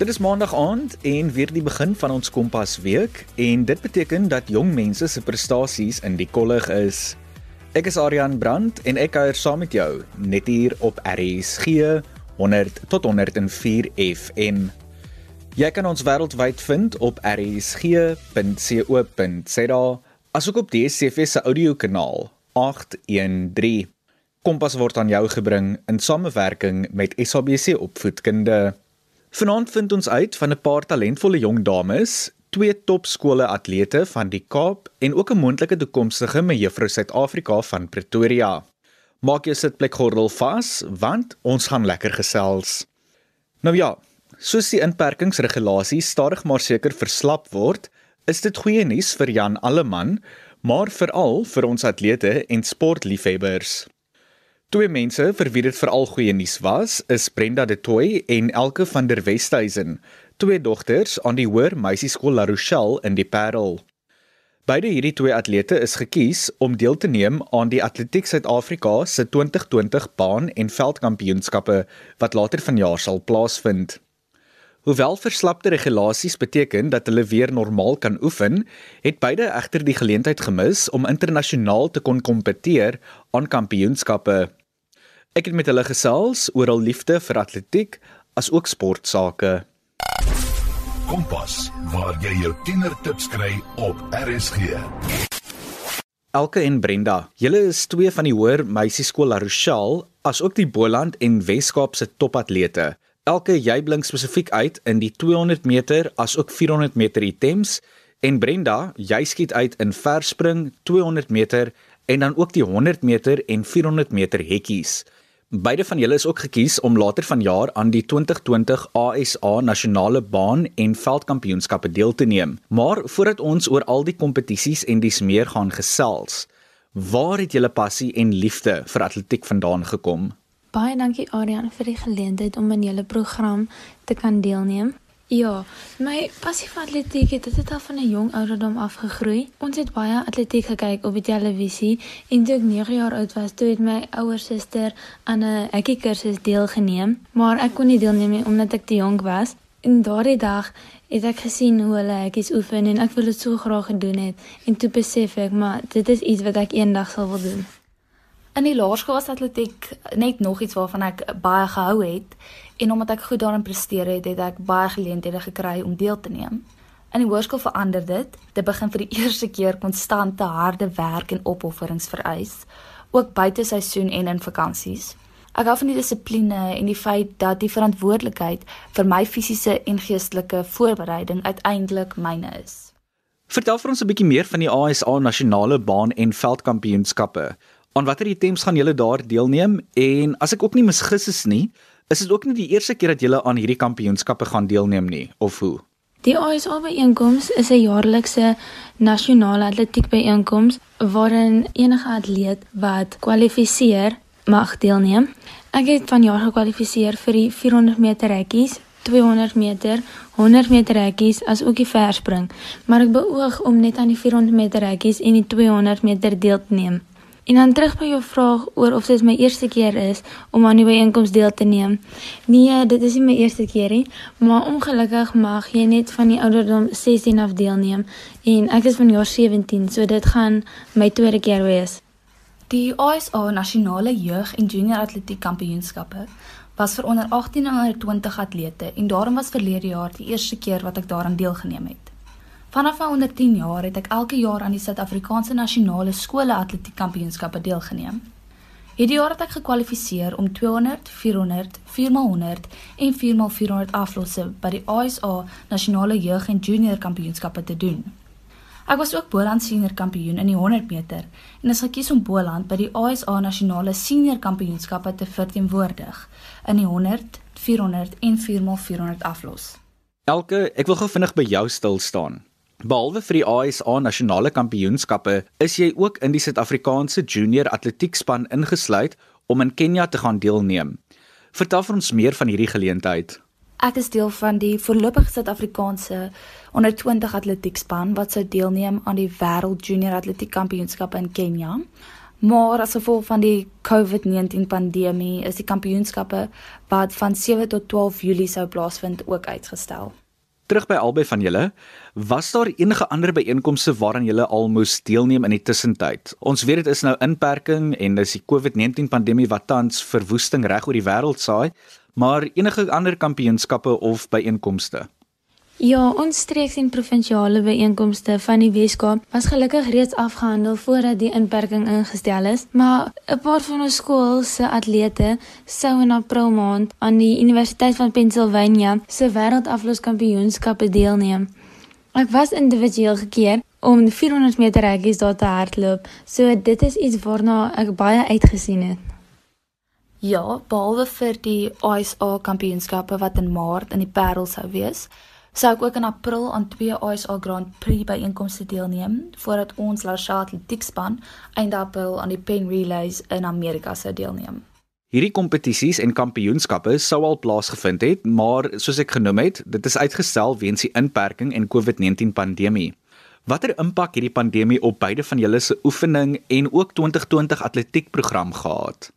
Dit is maandag aand en weer die begin van ons Kompas week en dit beteken dat jong mense se prestasies in die kollig is. Ek is Adrian Brandt en ek kuier saam met jou net hier op RSG 100 tot 104 FM. Jy kan ons wêreldwyd vind op rsg.co.za asook op DSTV se audiokanaal 813. Kompas word aan jou gebring in samewerking met SABC Opvoedkunde. Vanaand vind ons uit van 'n paar talentvolle jong dames, twee topskole atlete van die Kaap en ook 'n moontlike toekomstige mevrou Suid-Afrika van Pretoria. Maak jou sitplekgordel vas want ons gaan lekker gesels. Nou ja, soos die inperkingsregulasies stadig maar seker verslap word, is dit goeie nuus vir Jan Alleman, maar veral vir ons atlete en sportliefhebbers. Twee mense vir wie dit veral goeie nuus was, is Brenda De Tooy en Elke van der Westhuizen, twee dogters aan die Hoër Meisieskool La Rochelle in die Parel. Beide hierdie twee atlete is gekies om deel te neem aan die Atletiek Suid-Afrika se 2020 baan- en veldkampioenskappe wat later vanjaar sal plaasvind. Hoewel verslapte regulasies beteken dat hulle weer normaal kan oefen, het beide egter die geleentheid gemis om internasionaal te kon kompeteer aan kampioenskappe. Ek het met hulle gesels oor hul liefde vir atletiek as ook sportsake. Kompas, waar jy jou tienertips kry op RSG. Elke en Brenda, julle is twee van die Hoër Meisieskool La Rochelle, asook die Boland en Wes-Kaap se topatlete. Elke jy blink spesifiek uit in die 200 meter as ook 400 meter items en Brenda, jy skiet uit in verspring 200 meter en dan ook die 100 meter en 400 meter hekkies. Beide van julle is ook gekies om later vanjaar aan die 2020 ASA nasionale baan en veldkampioenskappe deel te neem. Maar voordat ons oor al die kompetisies en dis meer gaan gesels, waar het julle passie en liefde vir atletiek vandaan gekom? Baie dankie Adrian vir die geleentheid om in julle program te kan deelneem. Ja, my passie vir atletiek het dit al van 'n jong ouderdom af gegroei. Ons het baie atletiek gekyk op die televisie en toe ek 9 jaar oud was, toe het my ouer suster aan 'n hekkie kursus deelgeneem, maar ek kon nie deelneem nie omdat ek te jonk was. En daardie dag het ek gesien hoe hulle hekkies oefen en ek wil dit so graag gedoen het en toe besef ek maar dit is iets wat ek eendag sal wil doen. In die laerskool was atletiek net nog iets waarvan ek baie gehou het en omdat ek goed daarin presteer het, het ek baie geleenthede gekry om deel te neem. In die hoërskool verander dit. Dit begin vir die eerste keer konstante harde werk en opofferings vereis, ook buite seisoen en in vakansies. Ek hou van die dissipline en die feit dat die verantwoordelikheid vir my fisiese en geestelike voorbereiding uiteindelik myne is. Vertel vir ons 'n bietjie meer van die ASA nasionale baan en veldkampioenskappe. Aan watter items gaan julle daar deelneem en as ek ook nie misgis is nie, is dit ook nie die eerste keer dat julle aan hierdie kampioenskappe gaan deelneem nie of hoe? Die ASA byeenkoms is 'n jaarlikse nasionale atletiek byeenkoms waarin enige atleet wat kwalifiseer mag deelneem. Ek het vanjaar gekwalifiseer vir die 400 meter rekkies, 200 meter, 100 meter rekkies as ook die verspring, maar ek beoog om net aan die 400 meter rekkies en die 200 meter deel te neem. En dan terug by jou vraag oor of dit my eerste keer is om aan die byeenkoms deel te neem. Nee, dit is nie my eerste keer nie, maar ongelukkig mag jy net van die ouderdom 16 af deelneem en ek is van jaar 17, so dit gaan my tweede keer wees. Die ASA Nasionale Jeug en Junior Atletiek Kampioenskappe was vir onder 18 en onder 20 atlete en daarom was verlede jaar die eerste keer wat ek daaraan deelgeneem het. Vanaf my onder 10 jaar het ek elke jaar aan die Suid-Afrikaanse Nasionale Skole Atletiek Kampioenskappe deelgeneem. Hierdie jaar het ek gekwalifiseer om 200, 400, 4x100 en 4x400 aflosse by die ASA Nasionale Jeug en Junior Kampioenskappe te doen. Ek was ook Boland Senior Kampioen in die 100 meter en is gekies om Boland by die ASA Nasionale Senior Kampioenskappe te verteenwoordig in die 100, 400 en 4x400 aflos. Elke, ek wil gou vinnig by jou stil staan. Behalwe vir die ASA nasionale kampioenskappe, is jy ook in die Suid-Afrikaanse junior atletiekspan ingesluit om in Kenja te gaan deelneem. Vertel vir ons meer van hierdie geleentheid. Ek is deel van die voorlopige Suid-Afrikaanse onder 20 atletiekspan wat sou deelneem aan die wêreld junior atletiek kampioenskappe in Kenja. Maar as gevolg van die COVID-19 pandemie is die kampioenskappe wat van 7 tot 12 Julie sou plaasvind ook uitgestel. Terug by albei van julle, was daar enige ander byeenkomste waaraan julle al moes deelneem in die tussentyd? Ons weet dit is nou inperking en dis die COVID-19 pandemie wat tans verwoesting reg oor die wêreld saai, maar enige ander kampioenskappe of byeenkomste? Ja, ons streeks en provinsiale byeenkomste van die Weskaap was gelukkig reeds afgehandel voordat die inperking ingestel is, maar 'n paar van ons skool se atlete sou in April maand aan die Universiteit van Pennsylvania se wêreldafloskampioenskappe deelneem. Ek was individueel gekeer om 400 meter hekkies daar te hardloop, so dit is iets waarna ek baie uitgesien het. Ja, behalwe vir die ISA kampioenskappe wat in Maart in die Parel sou wees, sou ek ook in April aan twee ISA Grand Prix byeenkomste deelneem voordat ons Larsha atletiekspan einde April aan die Penn Relays in Amerika sou deelneem. Hierdie kompetisies en kampioenskappe sou al plaasgevind het, maar soos ek genoem het, dit is uitgestel weens die inperking en COVID-19 pandemie. Watter impak het die pandemie op beide van julle se oefening en ook 2020 atletiekprogram gehad?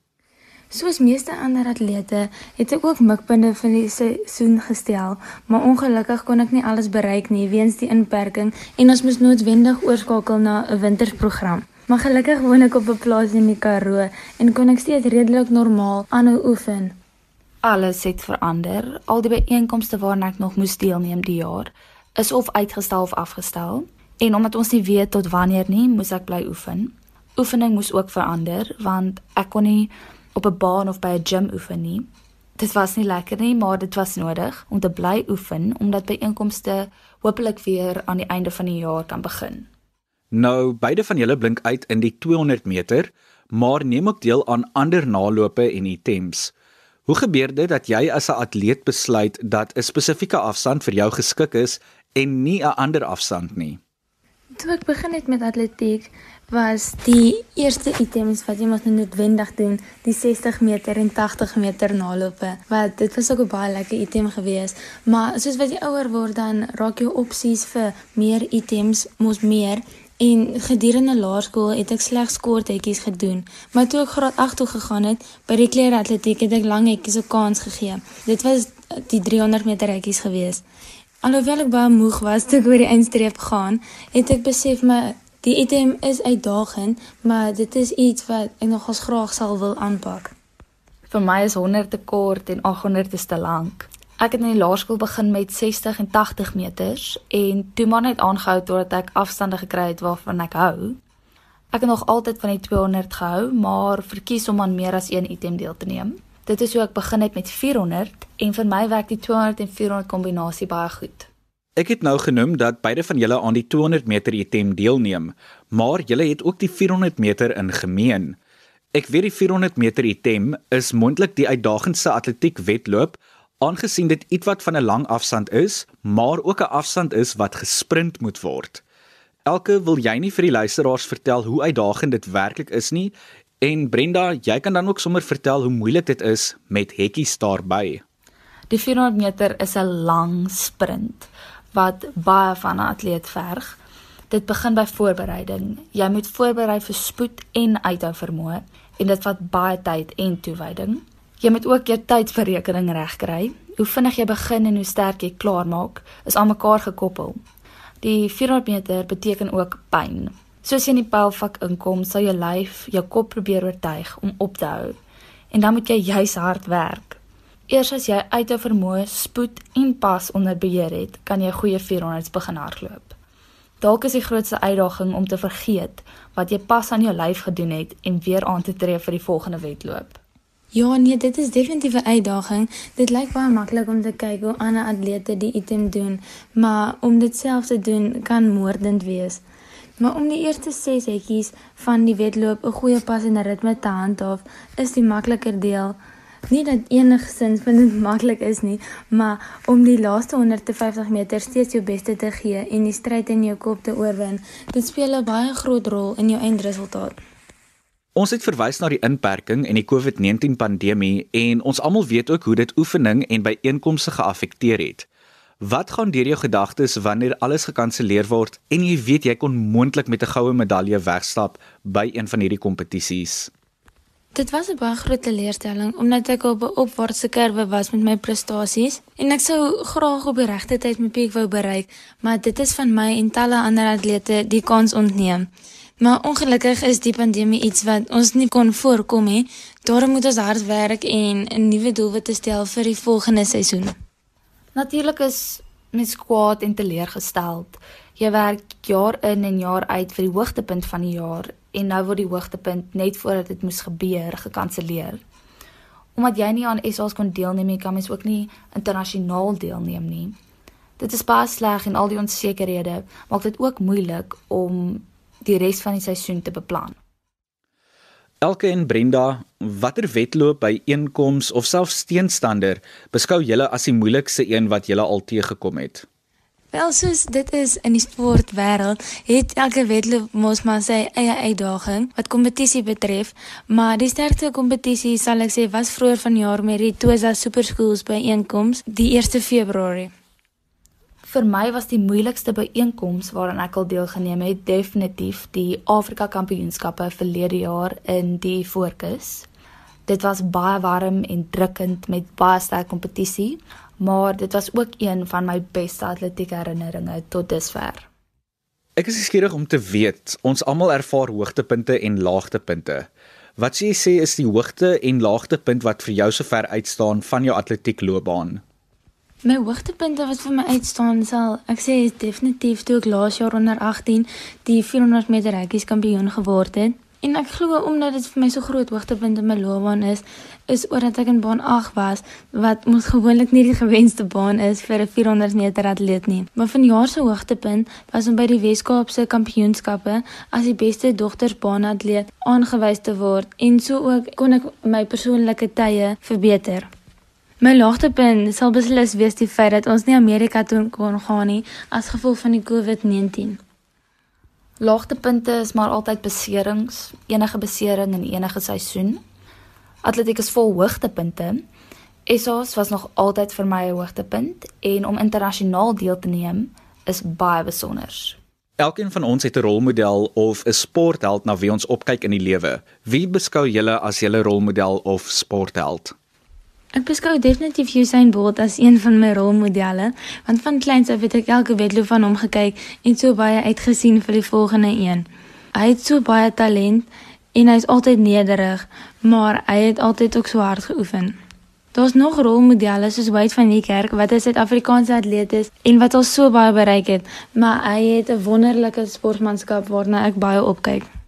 Soos meeste ander atlete het ek ook mikpunte vir die seisoen gestel, maar ongelukkig kon ek nie alles bereik nie weens die inperking en ons moes noodwendig oorskakel na 'n winterprogram. Maar gelukkig woon ek op 'n plaas in die Karoo en kon ek steeds redelik normaal aanhou oefen. Alles het verander. Al die byeenkomste waarna ek nog moes deelneem die jaar is of uitgestel of afgestel. En omdat ons nie weet tot wanneer nie, moes ek bly oefen. Oefening moes ook verander want ek kon nie op 'n baan of by 'n gym oefen nie. Dit was nie lekker nie, maar dit was nodig om te bly oefen omdat byeenkomste hopelik weer aan die einde van die jaar kan begin. Nou, beide van julle blink uit in die 200 meter, maar neem ook deel aan ander nalope en items. Hoe gebeur dit dat jy as 'n atleet besluit dat 'n spesifieke afstand vir jou geskik is en nie 'n ander afstand nie? Toe ek begin het met atletiek, was die eerste items wat jy moet noodwendig doen, die 60 meter en 80 meter nalope. Wat dit was ook 'n baie lekker item gewees, maar soos wat jy ouer word dan raak jou opsies vir meer items mos meer. En gedurende laerskool het ek slegs kort hetjies gedoen, maar toe ek graad 8 toe gegaan het, by die kleratletiek het ek lang hetjies 'n kans gegee. Dit was die 300 meter hetjies gewees. Alhoewel ek baie moeg was toe ek oor die eindstreep gaan, het ek besef my die item is uitdagend, maar dit is iets wat ek nogals graag sal wil aanpak. Vir my is 100 te kort en 800 te te lank. Ek het in die laerskool begin met 60 en 80 meters en toe maar net aangehou totdat ek afstande gekry het waarvan ek hou. Ek het nog altyd van die 200 gehou, maar verkies om aan meer as een item deel te neem. Dit is hoe ek begin het met 400 en vir my werk die 200 en 400 kombinasie baie goed. Ek het nou genoem dat beide van julle aan die 200 meter item deelneem, maar julle het ook die 400 meter in gemeen. Ek weet die 400 meter item is mondelik die uitdagendste atletiek wedloop aangesien dit ietwat van 'n lang afstand is, maar ook 'n afstand is wat gesprint moet word. Elke wil jy nie vir die luisteraars vertel hoe uitdagend dit werklik is nie En Brenda, jy kan dan ook sommer vertel hoe moeilik dit is met hekkies daarby. Die 400 meter is 'n lang sprint wat baie van 'n atleet verg. Dit begin by voorbereiding. Jy moet voorberei vir spoed en uithou vermoë en dit vat baie tyd en toewyding. Jy moet ook jou tydverrekening regkry. Hoe vinnig jy begin en hoe sterk jy klaar maak, is aan mekaar gekoppel. Die 400 meter beteken ook pyn. Soos jy in die pylvak inkom, sal jou lyf jou kop probeer oortuig om op te hou. En dan moet jy juis hard werk. Eers as jy uit jou vermoë, spoed en pas onder beheer het, kan jy goeie 400s begin hardloop. Dalk is die grootste uitdaging om te vergeet wat jy pas aan jou lyf gedoen het en weer aan te tree vir die volgende wedloop. Ja, nee, dit is definitief 'n uitdaging. Dit lyk baie maklik om te kyk hoe ander atlete die item doen, maar om dit self te doen kan moordend wees. Maar om die eerste 6 hetjies van die wedloop 'n goeie pas en ritme te handhaaf, is die makliker deel. Nie dat enigsins vind dit maklik is nie, maar om die laaste 150 meter steeds jou beste te gee en die stryd in jou kop te oorwin, dit speel 'n baie groot rol in jou eindresultaat. Ons het verwys na die inperking en die COVID-19 pandemie en ons almal weet ook hoe dit oefening en byeenkomste geaffekteer het. Wat gaan deur jou gedagtes wanneer alles gekanselleer word en jy weet jy kon moontlik met 'n goue medalje wegstap by een van hierdie kompetisies? Dit was 'n baie groot teleurstelling omdat ek op 'n opwaartse kurwe was met my prestasies en ek sou graag op die regte tyd my piek wou bereik, maar dit is van my en talle ander atlete die kans ontneem. Maar ongelukkig is die pandemie iets wat ons nie kon voorkom nie. Daarom moet ons hard werk en 'n nuwe doelwit stel vir die volgende seisoen. Natuurlik is mens kwaad en teleurgestel. Jy werk jaar in en jaar uit vir die hoogtepunt van die jaar en nou word die hoogtepunt net voordat dit moes gebeur gekanselleer. Omdat jy nie aan SA's kon deelneem nie, kan mens ook nie internasionaal deelneem nie. Dit is baie sleg en al die onsekerhede maak dit ook moeilik om die res van die seisoen te beplan. Elke en Brenda, watter wedloop by einkoms of selfs teenstander beskou julle as die moeilikste een wat julle al teëgekom het? Wel soos dit is in die sportwêreld, het elke wedloop mos maar sy eie uitdaging wat kompetisie betref, maar die sterkste kompetisie sal ek sê was vroeër vanjaar met die Tosa Super Schools by einkoms die 1 Februarie. Vir my was die moeilikste byeenkoms waaraan ek al deelgeneem het definitief die Afrika Kampioenskappe verlede jaar in die Fokus. Dit was baie warm en drukkend met baie sterk kompetisie, maar dit was ook een van my beste atletieke herinneringe tot dusver. Ek is skieurig om te weet, ons almal ervaar hoogtepunte en laagtepunte. Wat sê jy sê is die hoogte en laagtepunt wat vir jou sover uitstaan van jou atletiekloopbaan? My hoogtepunte wat vir my uitstaan sal ek sê is definitief toe ek laas jaar onder 18 die 400 meter rekkies kampioen geword het. En ek glo omdat dit vir my so groot hoogtepunt in my loopbaan is, is omdat ek in baan 8 was wat mos gewoonlik nie die gewenste baan is vir 'n 400 meter atleet nie. Maar vanjaar se hoogtepunt was om by die Wes-Kaapse Kampioenskappe as die beste dogtersbaanatleet aangewys te word en so ook kon ek my persoonlike tye verbeter. My laagtepunt sal beslis wees die feit dat ons nie Amerika toe kon gaan nie as gevolg van die COVID-19. Laagtepunte is maar altyd beserings, enige besering in enige seisoen. Atletiek is vol hoogtepunte. SA's was nog altyd vir my 'n hoogtepunt en om internasionaal deel te neem is baie besonder. Elkeen van ons het 'n rolmodel of 'n sportheld na wie ons opkyk in die lewe. Wie beskou julle as julle rolmodel of sportheld? Ek beskou definitief Usain Bolt as een van my rolmodelle, want van kleins af het ek elke wedloop van hom gekyk en so baie uitgesien vir die volgende een. Hy het so baie talent en hy's altyd nederig, maar hy het altyd ook so hard geoefen. Daar's nog rolmodelle soos Wade van die Kerk wat 'n Suid-Afrikaanse atleet is en wat al so baie bereik het, maar hy het 'n wonderlike sportmanskap waarna ek baie opkyk.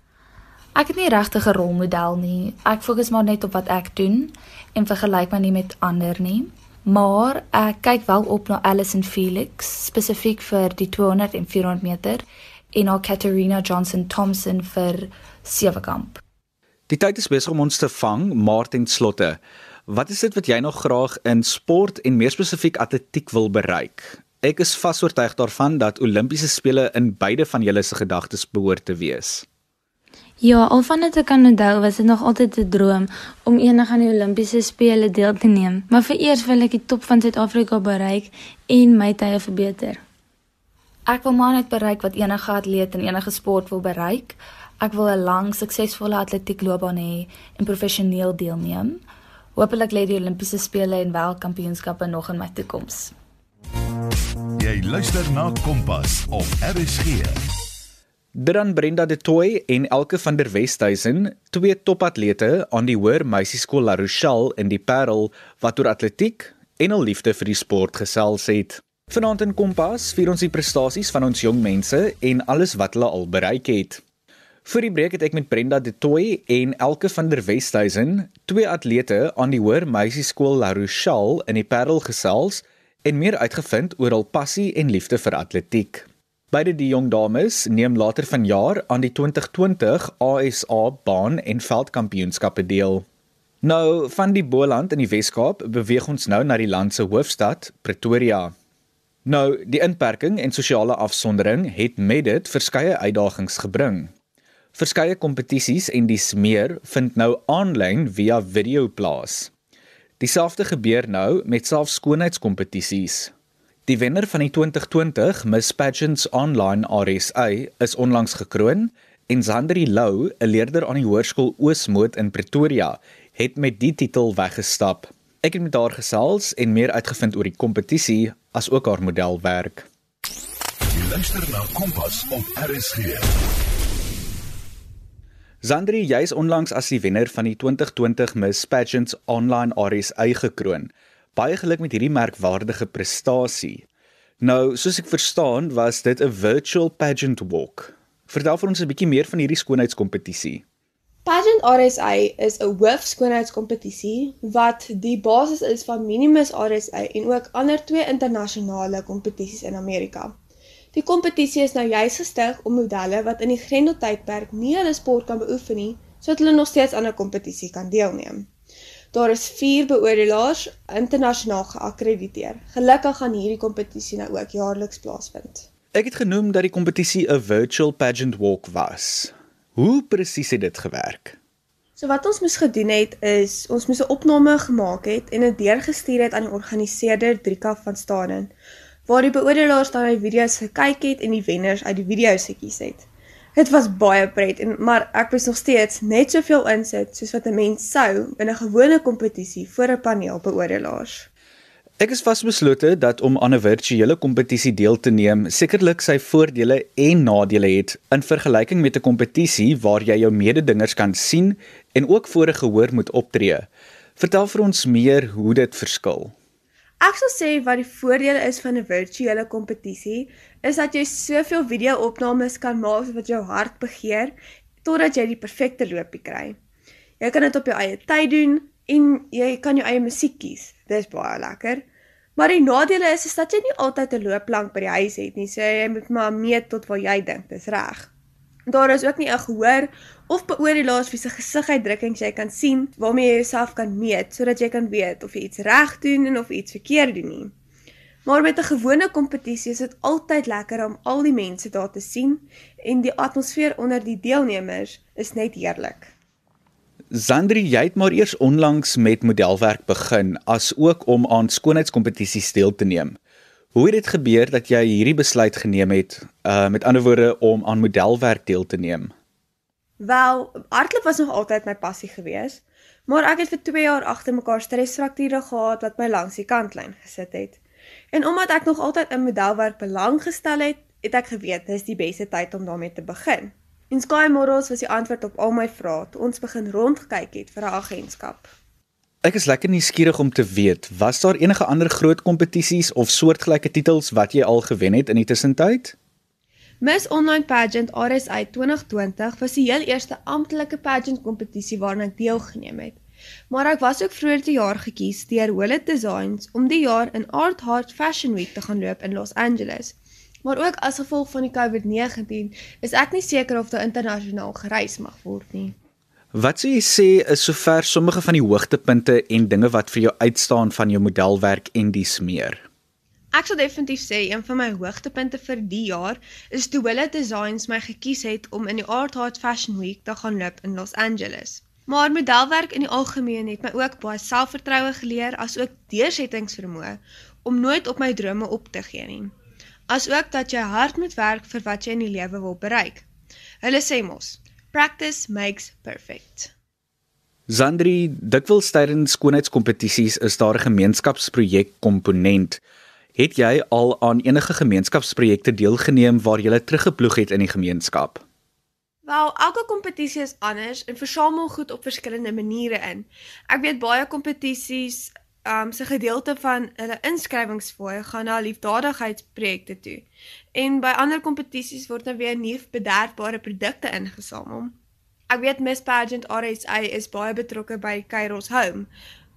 Ek het nie regtig 'n rolmodel nie. Ek fokus maar net op wat ek doen en vergelyk my nie met ander nie. Maar ek kyk wel op na Alison Felix spesifiek vir die 200 en 400 meter en na Katarina Johnson Thompson vir sewekamp. Die tyd is besig om ons te vang, Martin Slotte. Wat is dit wat jy nog graag in sport en meer spesifiek atletiek wil bereik? Ek is vas oortuig daarvan dat Olimpiese spele in beide van julle se gedagtes behoort te wees. Ja, al van dit ek kan onthou, was dit nog altyd 'n droom om eendag aan die Olimpiese spele deel te neem. Maar vereers wil ek die top van Suid-Afrika bereik en my tye verbeter. Ek wil maar net bereik wat enige atleet in enige sport wil bereik. Ek wil 'n lang, suksesvolle atletiekloopbaan hê en professioneel deelneem. Hoopelik lê die Olimpiese spele en wêreldkampioenskappe nog in my toekoms. Jy luister na Kompas op RSG. Dan Brenda De Tooy en Elke van der Westhuizen, twee topatlete aan die Hoër Meisieskool La Rochelle in die Parel wat oor atletiek en 'n liefde vir die sport gesels het. Vanaand in Kompas vier ons die prestasies van ons jong mense en alles wat hulle al bereik het. Vir die breek het ek met Brenda De Tooy en Elke van der Westhuizen, twee atlete aan die Hoër Meisieskool La Rochelle in die Parel gesels en meer uitgevind oor hul passie en liefde vir atletiek. Beide die jong dames neem later vanjaar aan die 2020 ASA baan en veldkampioenskappe deel. Nou van die Boland in die Wes-Kaap beweeg ons nou na die land se hoofstad, Pretoria. Nou, die inperking en sosiale afsondering het met dit verskeie uitdagings gebring. Verskeie kompetisies en die smeer vind nou aanlyn via video plaas. Dieselfde gebeur nou met selfs skoonheidskompetisies. Die wenner van die 2020 Miss Pageants Online RSA is onlangs gekroon en Zandri Lou, 'n leerder aan die Hoërskool Oosmoed in Pretoria, het met die titel weggestap. Ek het met haar gesels en meer uitgevind oor die kompetisie as ook haar modelwerk. Jy luister na Kompas op RSG. Zandri, jy is onlangs as die wenner van die 2020 Miss Pageants Online RSA gekroon. Baie geluk met hierdie merkwaardige prestasie. Nou, soos ek verstaan, was dit 'n virtual pageant walk. Vertel vir ons 'n bietjie meer van hierdie skoonheidskompetisie. Pageant RSA is 'n hoofskoonheidskompetisie wat die basis is van Minimus RSA en ook ander twee internasionale kompetisies in Amerika. Die kompetisie is nou juis gestig om modelle wat in die Grendel tydperk nie hulle sport kan beoefen nie, sodat hulle nog steeds aan 'n kompetisie kan deelneem. Daar is 4 beoordelaars internasionaal geakkrediteer. Gelukkig gaan hierdie kompetisie nou ook jaarliks plaasvind. Ek het genoem dat die kompetisie 'n virtual pageant walk was. Hoe presies het dit gewerk? So wat ons moes gedoen het is ons moes 'n opname gemaak het en dit deurgestuur het aan die organiseerder Drika van Staden waar die beoordelaars dan die video's gekyk het en die wenners uit die video's gekies het. Dit was baie pret en maar ek was nog steeds net soveel insit soos wat 'n mens sou in 'n gewone kompetisie voor 'n paneel beoordelaars. Ek is vasbeslote dat om aan 'n virtuele kompetisie deel te neem sekerlik sy voordele en nadele het in vergelyking met 'n kompetisie waar jy jou mededingers kan sien en ook voor 'n gehoor moet optree. Vertel vir ons meer hoe dit verskil. Ek sal sê wat die voordele is van 'n virtuele kompetisie is dat jy soveel video-opnames kan maak wat jou hart begeer totdat jy die perfekte loopie kry. Jy kan dit op jou eie tyd doen en jy kan jou eie musiek kies. Dis baie lekker. Maar die nadele is is dat jy nie altyd 'n loopplank by die huis het nie. So jy moet maar meet tot waar jy dink dis reg. Daar is ook nie 'n gehoor of beoordelaars wie se gesiguitdrukkings jy kan sien waarmee jy jouself kan meet sodat jy kan weet of jy iets reg doen en of iets verkeerd doen nie. Maar met 'n gewone kompetisie is dit altyd lekker om al die mense daar te sien en die atmosfeer onder die deelnemers is net heerlik. Zandri, jy het maar eers onlangs met modelwerk begin as ook om aan skoonheidskompetisies deel te neem. Hoe het dit gebeur dat jy hierdie besluit geneem het, uh met ander woorde om aan modelwerk deel te neem? Wel, hardloop was nog altyd my passie gewees, maar ek het vir 2 jaar agter mekaar stresfrakture gehad wat my langs die kantlyn gesit het. En omdat ek nog altyd in modelwerk belang gestel het, het ek geweet dis die beste tyd om daarmee te begin. En Sky Models was die antwoord op al my vrae toe ons begin rondgekyk het vir 'n agentskap. Ek is lekker nuuskierig om te weet, was daar enige ander groot kompetisies of soortgelyke titels wat jy al gewen het in die tussentyd? Miss Online Pageant RSA 2020 was die heel eerste amptelike pageant kompetisie waaraan ek deelgeneem het. Maar ek was ook vroeër die jaar gekies deur Wallet Designs om die jaar in Art Heart Fashion Week te gaan loop in Los Angeles. Maar ook as gevolg van die COVID-19 is ek nie seker of dit internasionaal gereis mag word nie. Wat sou jy sê is sover sommige van die hoogtepunte en dinge wat vir jou uitstaan van jou modelwerk en dies meer? Ek sal definitief sê een van my hoogtepunte vir die jaar is toe hulle designs my gekies het om in die Art Heart Fashion Week te gaan loop in Los Angeles. Maar modelwerk in die algemeen het my ook baie selfvertroue geleer asook deursettingsvermoë om nooit op my drome op te gee nie. Asook dat jy hard moet werk vir wat jy in die lewe wil bereik. Hulle sê mos, practice makes perfect. Zandri, dikwels tydens skoonheidskompetisies is daar 'n gemeenskapsprojek komponent. Het jy al aan enige gemeenskapsprojekte deelgeneem waar jy teruggeploeg het in die gemeenskap? Wel, elke kompetisie is anders en versamel goed op verskillende maniere in. Ek weet baie kompetisies, um, se gedeelte van hulle inskrywingsfooi gaan na liefdadigheidsprojekte toe. En by ander kompetisies word dan weer nuwe bederfbare produkte ingesamel. Ek weet Miss Pageant RSA is baie betrokke by Kairos Home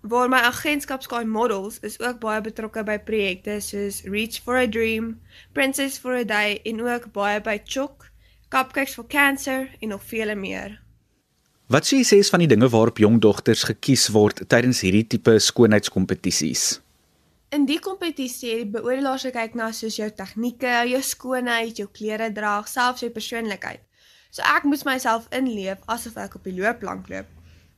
waar my agentskap Sky Models is ook baie betrokke by projekte soos Reach for a Dream, Princess for a Day en ook baie by Chok, Cupcakes for Cancer en nog vele meer. Wat sê jy sê van die dinge waarop jong dogters gekies word tydens hierdie tipe skoonheidskompetisies? In die kompetisie het die beoordelaars gekyk na soos jou tegnieke, jou skoonheid, jou klere draag, selfs jou persoonlikheid. So ek moes myself inleef asof ek op die loopplank loop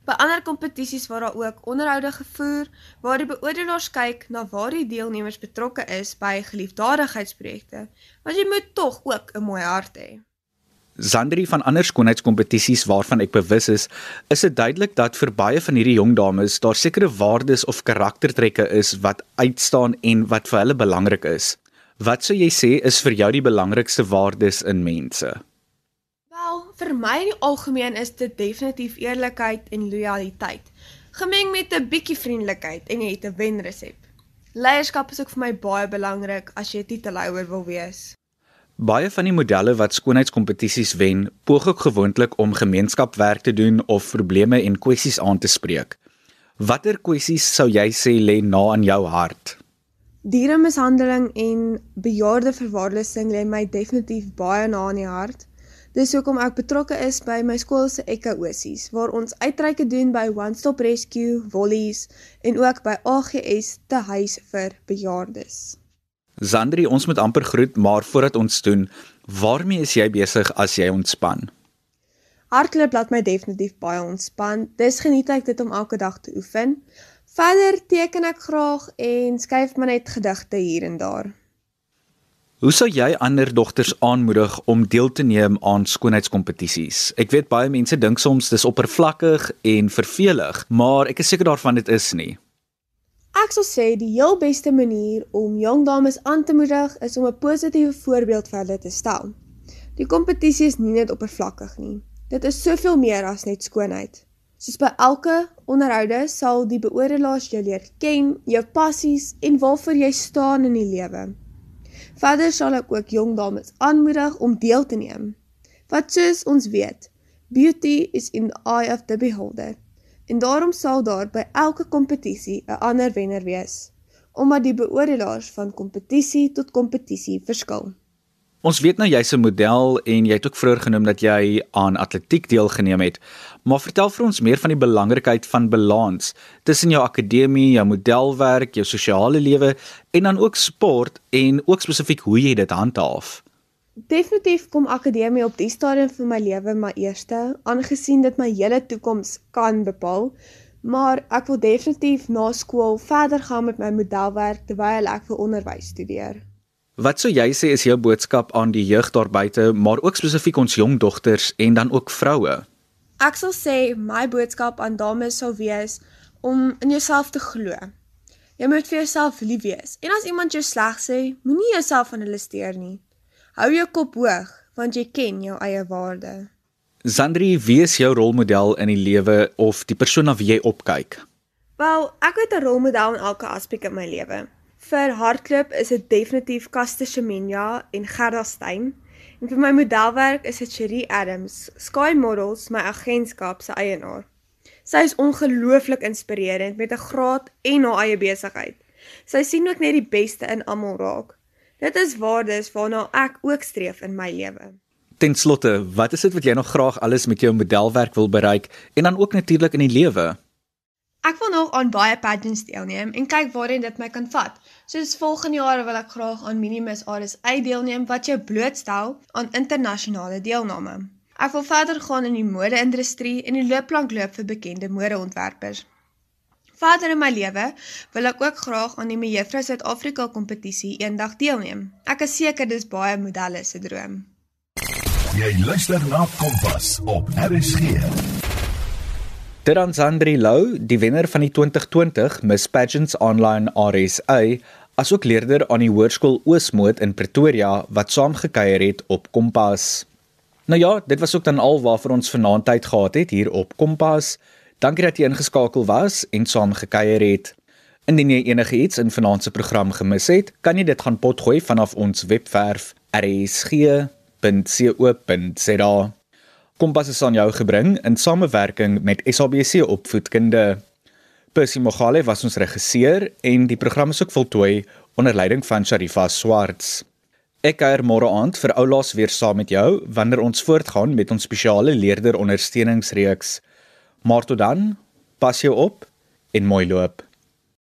By ander kompetisies word daar ook onderhoude gevoer waar die beoordelaars kyk na waar die deelnemers betrokke is by geliefdadigheidsprojekte, want jy moet tog ook 'n mooi hart hê. Zandri van ander skoonheidskompetisies waarvan ek bewus is, is dit duidelik dat vir baie van hierdie jong dames daar sekere waardes of karaktertrekke is wat uitstaan en wat vir hulle belangrik is. Wat sou jy sê is vir jou die belangrikste waardes in mense? Wel, vir my in die algemeen is dit definitief eerlikheid en lojaliteit, gemeng met 'n bietjie vriendelikheid en jy het 'n wenresep. Leierskap is ook vir my baie belangrik as jy 'n titelhouer wil wees. Baie van die modelle wat skoonheidskompetisies wen, poog ook gewoonlik om gemeenskapwerk te doen of probleme en kwessies aan te spreek. Watter kwessies sou jy sê lê na aan jou hart? Dieremishandeling en bejaarde verwaarlosing lê my definitief baie na aan die hart. Dis hoekom ek betrokke is by my skool se ekkaosies waar ons uitreike doen by One Stop Rescue, Wollies en ook by AGS te huis vir bejaardes. Zandri, ons moet amper groet, maar voordat ons doen, waarmee is jy besig as jy ontspan? Hardloop laat my definitief baie ontspan. Dis geniet ek dit om elke dag te oefen. Verder teken ek graag en skryf maar net gedigte hier en daar. Hoe sou jy ander dogters aanmoedig om deel te neem aan skoonheidskompetisies? Ek weet baie mense dink soms dis oppervlakkig en vervelig, maar ek is seker daarvan dit is nie. Ek sal sê die heel beste manier om jong dames aan te moedig is om 'n positiewe voorbeeld vir hulle te stel. Die kompetisie is nie net oppervlakkig nie. Dit is soveel meer as net skoonheid. Soos by elke onderhoude sal die beoordelaars jou leer ken, jou passies en waarvoor jy staan in die lewe. Verder sal ek ook jong dames aanmoedig om deel te neem. Wat soos ons weet, beauty is in the eye of the beholder en daarom sal daar by elke kompetisie 'n ander wenner wees, omdat die beoordelaars van kompetisie tot kompetisie verskil. Ons weet nou jy's 'n model en jy het ook vroeër genoem dat jy aan atletiek deelgeneem het. Maar vertel vir ons meer van die belangrikheid van balans tussen jou akademie, jou modelwerk, jou sosiale lewe en dan ook sport en ook spesifiek hoe jy dit handhaaf. Definitief kom akademie op die stadium van my lewe maar eerste, aangesien dit my hele toekoms kan bepaal. Maar ek wil definitief na skool verder gaan met my modelwerk terwyl ek vir onderwys studeer. Wat sou jy sê is jou boodskap aan die jeug daar buite, maar ook spesifiek ons jong dogters en dan ook vroue? Ek sal sê my boodskap aan dames sou wees om in jouself te glo. Jy moet vir jouself lief wees. En as iemand jou sleg sê, moenie jouself aan hulle steur nie. Hou jou kop hoog want jy ken jou eie waarde. Sandri, wie is jou rolmodel in die lewe of die persoon na wie jy opkyk? Wel, ek het 'n rolmodel in elke aspek in my lewe. Vir hardloop is dit definitief Caster Semenya en Gerda Steyn. En vir my modelwerk is dit Cherie Adams, Sky Models, my agentskap se eienaar. Sy is ongelooflik inspirerend met 'n graad en haar eie besigheid. Sy sien ook net die beste in almal raak. Dit is waardes waarna ek ook streef in my lewe. Ten slotte, wat is dit wat jy nog graag alles met jou modelwerk wil bereik en dan ook natuurlik in die lewe? Ek wil nog aan baie pageants deelneem en kyk waarheen dit my kan vat. Soos volgende jaar wil ek graag aan Minimus RSA deelneem wat jou blootstel aan internasionale deelname. Ek wil verder gaan in die mode-industrie en die loopplank loop vir bekende modeontwerpers. Verder in my lewe wil ek ook graag aan die Mevrou Suid-Afrika kompetisie eendag deelneem. Ek is seker dis baie modelle se droom. Jy luister na Kompas op RSG. Terans Andri Lou, die wenner van die 2020 Miss Pageants Online RSA, asook leerder aan die Hoërskool Oosmoed in Pretoria wat saamgekyer het op Kompas. Nou ja, dit was ook dan al waarvoor ons vanaand tyd gehad het hier op Kompas. Dankie dat jy ingeskakel was en saam gekuier het. Indien jy enige iets in vanaand se program gemis het, kan jy dit gaan potgooi vanaf ons webwerf rsg.co.za. Kompas is aan jou gebring in samewerking met SABC Opvoedkunde. Percy Mogale was ons regisseur en die program is ook voltooi onder leiding van Sharifa Swarts. Ek kuier môre aand vir oulaas weer saam met jou wanneer ons voortgaan met ons spesiale leerder ondersteuningsreeks. Maar tot dan, pas jou op en mooi loop.